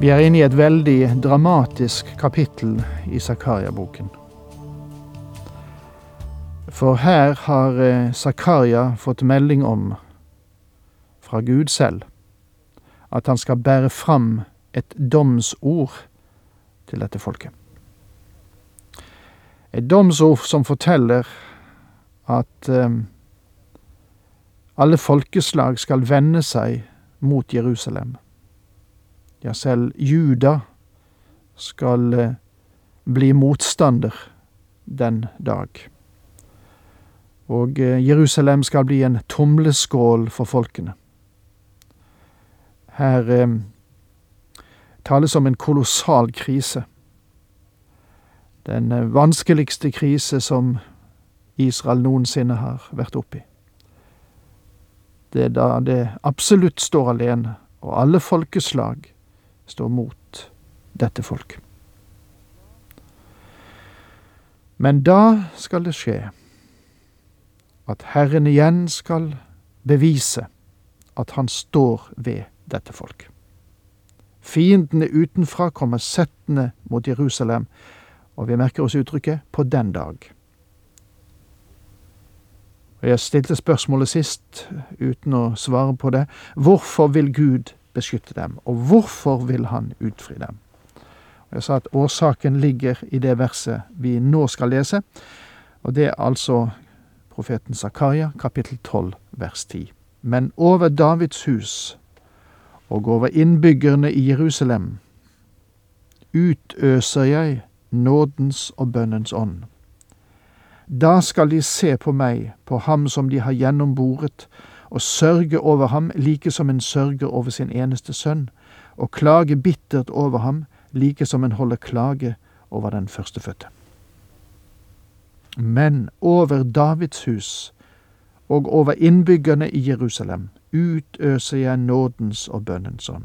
Vi er inne i et veldig dramatisk kapittel i Zakaria-boken. For her har eh, Zakaria fått melding om, fra Gud selv, at han skal bære fram et domsord til dette folket. Et domsord som forteller at um, alle folkeslag skal vende seg mot Jerusalem. Ja, selv Juda skal uh, bli motstander den dag. Og uh, Jerusalem skal bli en tumleskål for folkene. Her eh, tales om en kolossal krise. Den eh, vanskeligste krise som Israel noensinne har vært oppi. Det er da det absolutt står alene, og alle folkeslag står mot dette folk. Men da skal det skje at Herren igjen skal bevise at han står ved dette folk. Fiendene utenfra kommer settende mot Jerusalem, og vi merker oss uttrykket 'på den dag'. Og Jeg stilte spørsmålet sist, uten å svare på det. Hvorfor vil Gud beskytte dem, og hvorfor vil Han utfri dem? Og Jeg sa at årsaken ligger i det verset vi nå skal lese, og det er altså profeten Zakaria, kapittel 12, vers 10. Men over Davids hus og over innbyggerne i Jerusalem utøser jeg nådens og bønnens ånd. Da skal de se på meg, på ham som de har gjennomboret, og sørge over ham like som en sørger over sin eneste sønn, og klage bittert over ham like som en holder klage over den førstefødte. Men over Davids hus og over innbyggerne i Jerusalem utøser jeg nådens og bønnens ånd.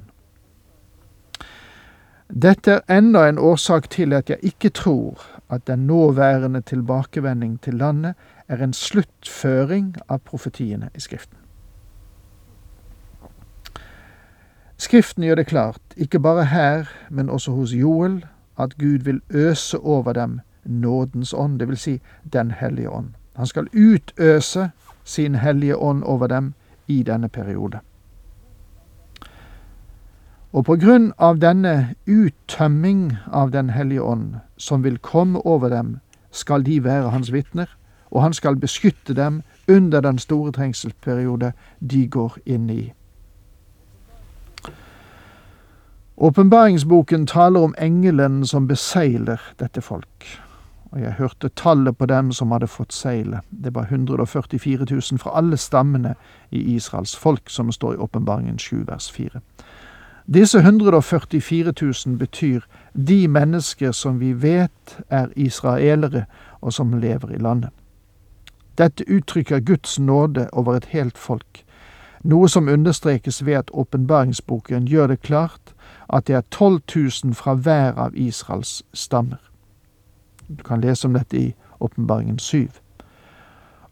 Dette er enda en årsak til at jeg ikke tror at den nåværende tilbakevending til landet er en sluttføring av profetiene i Skriften. Skriften gjør det klart, ikke bare her, men også hos Joel, at Gud vil øse over dem nådens ånd, vil si Den hellige ånd. Han skal utøse sin hellige ånd over dem i denne periode. Og på grunn av denne uttømming av Den hellige ånd som vil komme over dem, skal de være hans vitner, og han skal beskytte dem under den store trengselsperiode de går inn i. Åpenbaringsboken taler om engelen som beseiler dette folk og jeg hørte tallet på dem som hadde fått seile. Det var 144 000 fra alle stammene i Israels folk, som står i Åpenbaringen 7 vers 4. Disse 144 000 betyr de mennesker som vi vet er israelere, og som lever i landet. Dette uttrykker Guds nåde over et helt folk, noe som understrekes ved at åpenbaringsboken gjør det klart at det er 12 000 fra hver av Israels stammer. Du kan lese om dette i Åpenbaringen 7.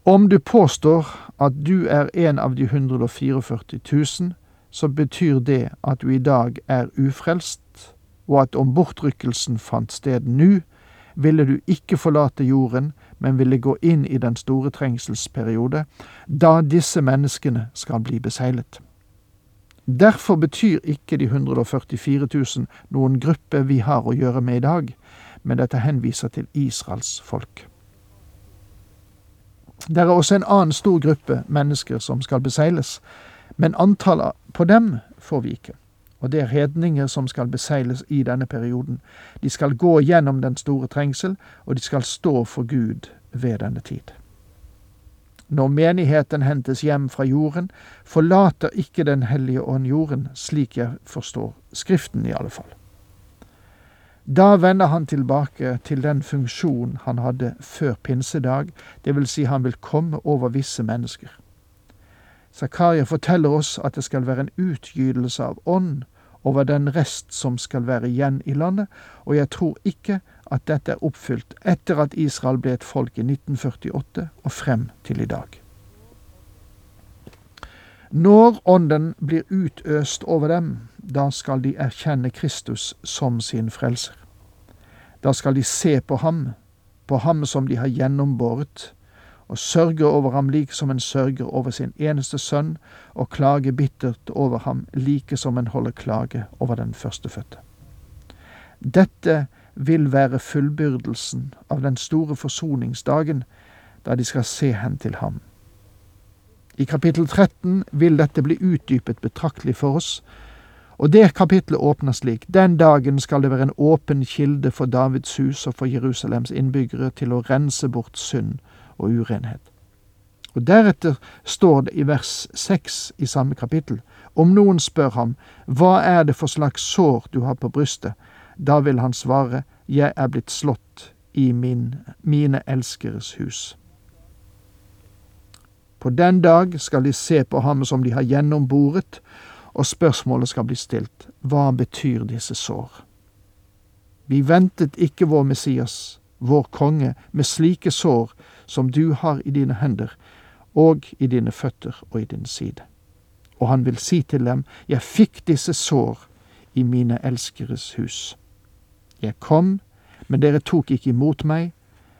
Om du påstår at du er en av de 144 000, så betyr det at du i dag er ufrelst, og at om bortrykkelsen fant sted nå, ville du ikke forlate jorden, men ville gå inn i den store trengselsperiode, da disse menneskene skal bli beseglet. Derfor betyr ikke de 144 000 noen gruppe vi har å gjøre med i dag, men dette henviser til Israels folk. Det er også en annen stor gruppe mennesker som skal beseiles, men antallet på dem får vi ikke. Og det er hedninger som skal beseiles i denne perioden. De skal gå gjennom den store trengsel, og de skal stå for Gud ved denne tid. Når menigheten hentes hjem fra jorden, forlater ikke Den hellige ånd jorden, slik jeg forstår Skriften i alle fall. Da vender han tilbake til den funksjon han hadde før pinsedag, vil si han vil komme over visse mennesker. Zakaria forteller oss at det skal være en utgytelse av ånd over den rest som skal være igjen i landet, og jeg tror ikke at dette er oppfylt etter at Israel ble et folk i 1948 og frem til i dag. Når Ånden blir utøst over dem, da skal de erkjenne Kristus som sin frelser. Da skal de se på ham, på ham som de har gjennombåret, og sørge over ham like som en sørger over sin eneste sønn, og klage bittert over ham like som en holder klage over den førstefødte. Dette vil være fullbyrdelsen av den store forsoningsdagen, da de skal se hen til ham. I kapittel 13 vil dette bli utdypet betraktelig for oss, og det kapitlet åpner slik. Den dagen skal det være en åpen kilde for Davids hus og for Jerusalems innbyggere til å rense bort synd og urenhet. Og Deretter står det i vers seks i samme kapittel, om noen spør ham, hva er det for slags sår du har på brystet, da vil han svare, jeg er blitt slått i min, mine elskeres hus. På den dag skal de se på ham som de har gjennomboret, og spørsmålet skal bli stilt, hva betyr disse sår? Vi ventet ikke vår Messias, vår konge, med slike sår som du har i dine hender, og i dine føtter og i din side. Og han vil si til dem, jeg fikk disse sår i mine elskeres hus. Jeg kom, men dere tok ikke imot meg,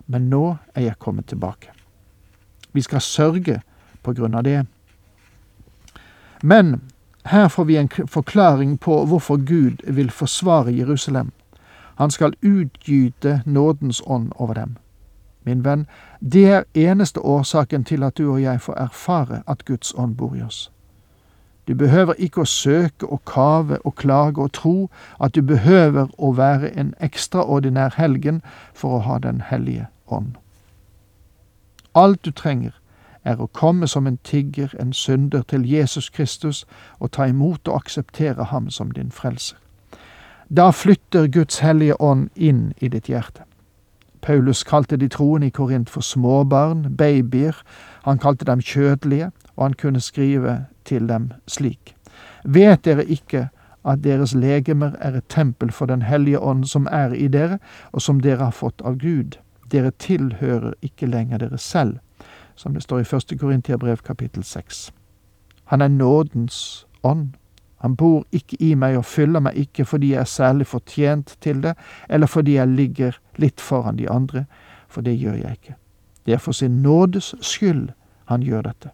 men nå er jeg kommet tilbake. Vi skal sørge på grunn av det. Men her får vi en forklaring på hvorfor Gud vil forsvare Jerusalem. Han skal utgyte nådens ånd over dem. Min venn, det er eneste årsaken til at du og jeg får erfare at Guds ånd bor i oss. Du behøver ikke å søke og kave og klage og tro at du behøver å være en ekstraordinær helgen for å ha Den hellige ånd. Alt du trenger, er å komme som en tigger, en synder, til Jesus Kristus og ta imot og akseptere ham som din frelser. Da flytter Guds hellige ånd inn i ditt hjerte. Paulus kalte de troende i Korint for småbarn, babyer, han kalte dem kjødelige, og han kunne skrive til dem slik. Vet dere ikke at deres legemer er et tempel for Den hellige ånd som er i dere, og som dere har fått av Gud? Dere tilhører ikke lenger dere selv, som det står i første Korintiabrev kapittel seks. Han er nådens ånd. Han bor ikke i meg og fyller meg ikke fordi jeg er særlig fortjent til det, eller fordi jeg ligger litt foran de andre, for det gjør jeg ikke. Det er for sin nådes skyld han gjør dette.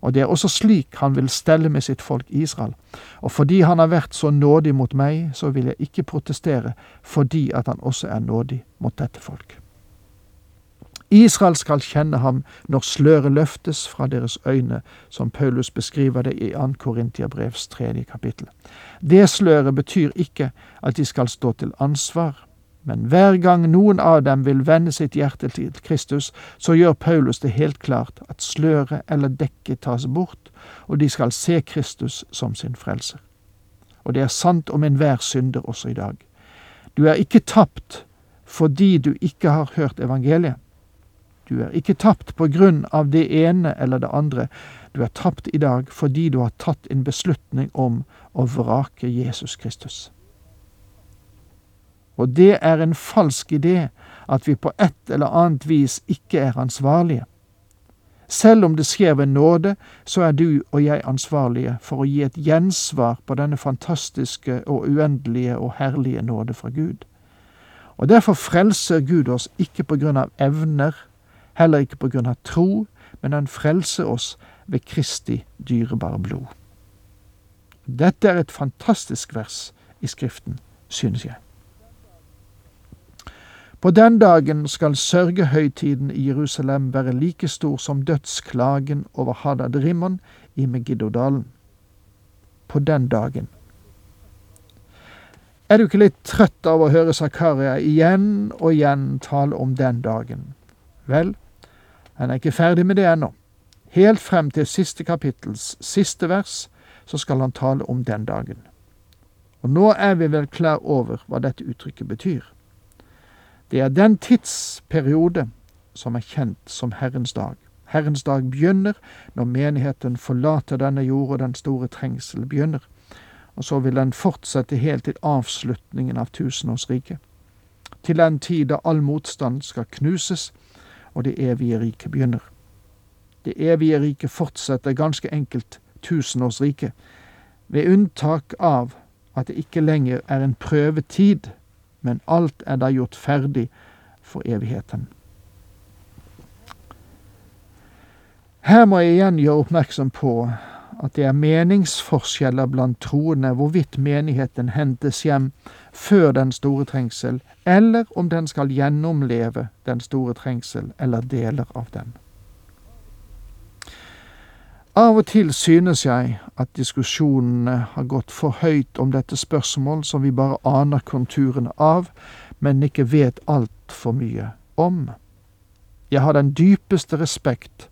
Og det er også slik han vil stelle med sitt folk Israel. Og fordi han har vært så nådig mot meg, så vil jeg ikke protestere, fordi at han også er nådig mot dette folk. Israel skal kjenne ham når sløret løftes fra deres øyne, som Paulus beskriver det i 2. Korintiabrevs tredje kapittel. Det sløret betyr ikke at de skal stå til ansvar, men hver gang noen av dem vil vende sitt hjerte til Kristus, så gjør Paulus det helt klart at sløret eller dekket tas bort, og de skal se Kristus som sin frelser. Og det er sant om enhver synder også i dag. Du er ikke tapt fordi du ikke har hørt evangeliet. Du er ikke tapt på grunn av det ene eller det andre. Du er tapt i dag fordi du har tatt en beslutning om å vrake Jesus Kristus. Og det er en falsk idé at vi på et eller annet vis ikke er ansvarlige. Selv om det skjer ved nåde, så er du og jeg ansvarlige for å gi et gjensvar på denne fantastiske og uendelige og herlige nåde fra Gud. Og derfor frelser Gud oss ikke på grunn av evner heller ikke på grunn av tro, men han frelser oss ved Kristi dyrebare blod. Dette er et fantastisk vers i Skriften, synes jeg. På den dagen skal sørgehøytiden i Jerusalem være like stor som dødsklagen over Hadad Rimmon i Megiddodalen. På den dagen. Er du ikke litt trøtt av å høre Zakaria igjen og igjen tale om den dagen? Vel, han er ikke ferdig med det ennå. Helt frem til siste kapittels siste vers, så skal han tale om den dagen. Og nå er vi vel klar over hva dette uttrykket betyr. Det er den tidsperiode som er kjent som Herrens dag. Herrens dag begynner når menigheten forlater denne jord og den store trengsel begynner. Og så vil den fortsette helt til avslutningen av tusenårsriket. Til den tid da all motstand skal knuses og det evige riket begynner. Det evige riket fortsetter ganske enkelt tusenårsriket, ved unntak av at det ikke lenger er en prøvetid, men alt er da gjort ferdig for evigheten. Her må jeg igjen gjøre oppmerksom på at det er meningsforskjeller blant troende hvorvidt menigheten hentes hjem før den store trengsel, eller om den skal gjennomleve den store trengsel eller deler av den. Av og til synes jeg at diskusjonene har gått for høyt om dette spørsmål som vi bare aner konturene av, men ikke vet altfor mye om. Jeg har den dypeste respekt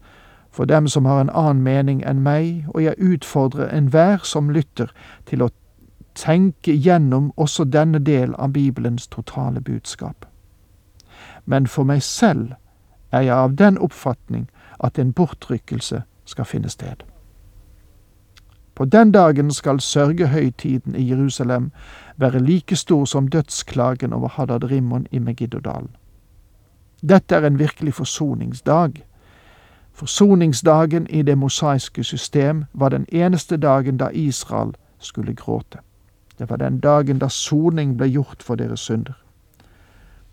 for dem som har en annen mening enn meg, og jeg utfordrer enhver som lytter til å tenke gjennom også denne del av Bibelens totale budskap. Men for meg selv er jeg av den oppfatning at en bortrykkelse skal finne sted. På den dagen skal sørgehøytiden i Jerusalem være like stor som dødsklagen over Hadad Rimmon i Megiddodalen. Dette er en virkelig forsoningsdag. Forsoningsdagen i det mosaiske system var den eneste dagen da Israel skulle gråte. Det var den dagen da soning ble gjort for deres synder.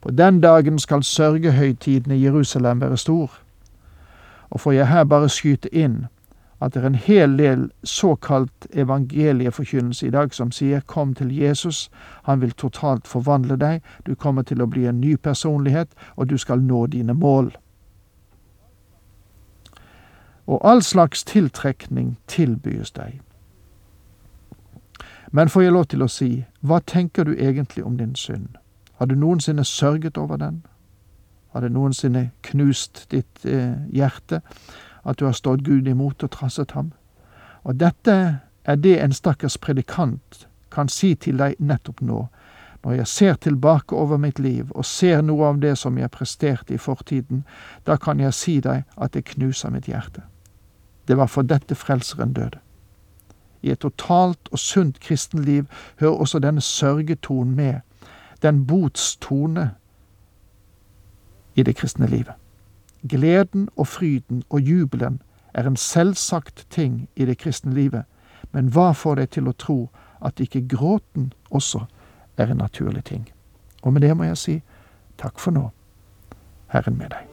På den dagen skal sørgehøytiden i Jerusalem være stor. Og får jeg her bare skyte inn at det er en hel del såkalt evangelieforkynnelse i dag som sier 'kom til Jesus', han vil totalt forvandle deg, du kommer til å bli en ny personlighet, og du skal nå dine mål. Og all slags tiltrekning tilbys deg. Men får jeg lov til å si, hva tenker du egentlig om din synd? Har du noensinne sørget over den? Har det noensinne knust ditt eh, hjerte at du har stått Gud imot og trasset ham? Og dette er det en stakkars predikant kan si til deg nettopp nå, når jeg ser tilbake over mitt liv og ser noe av det som jeg presterte i fortiden, da kan jeg si deg at det knuser mitt hjerte. Det var for dette Frelseren døde. I et totalt og sunt kristenliv hører også denne sørgetonen med, den botstone i det kristne livet. Gleden og fryden og jubelen er en selvsagt ting i det kristne livet, men hva får deg til å tro at ikke gråten også er en naturlig ting? Og med det må jeg si takk for nå, Herren med deg.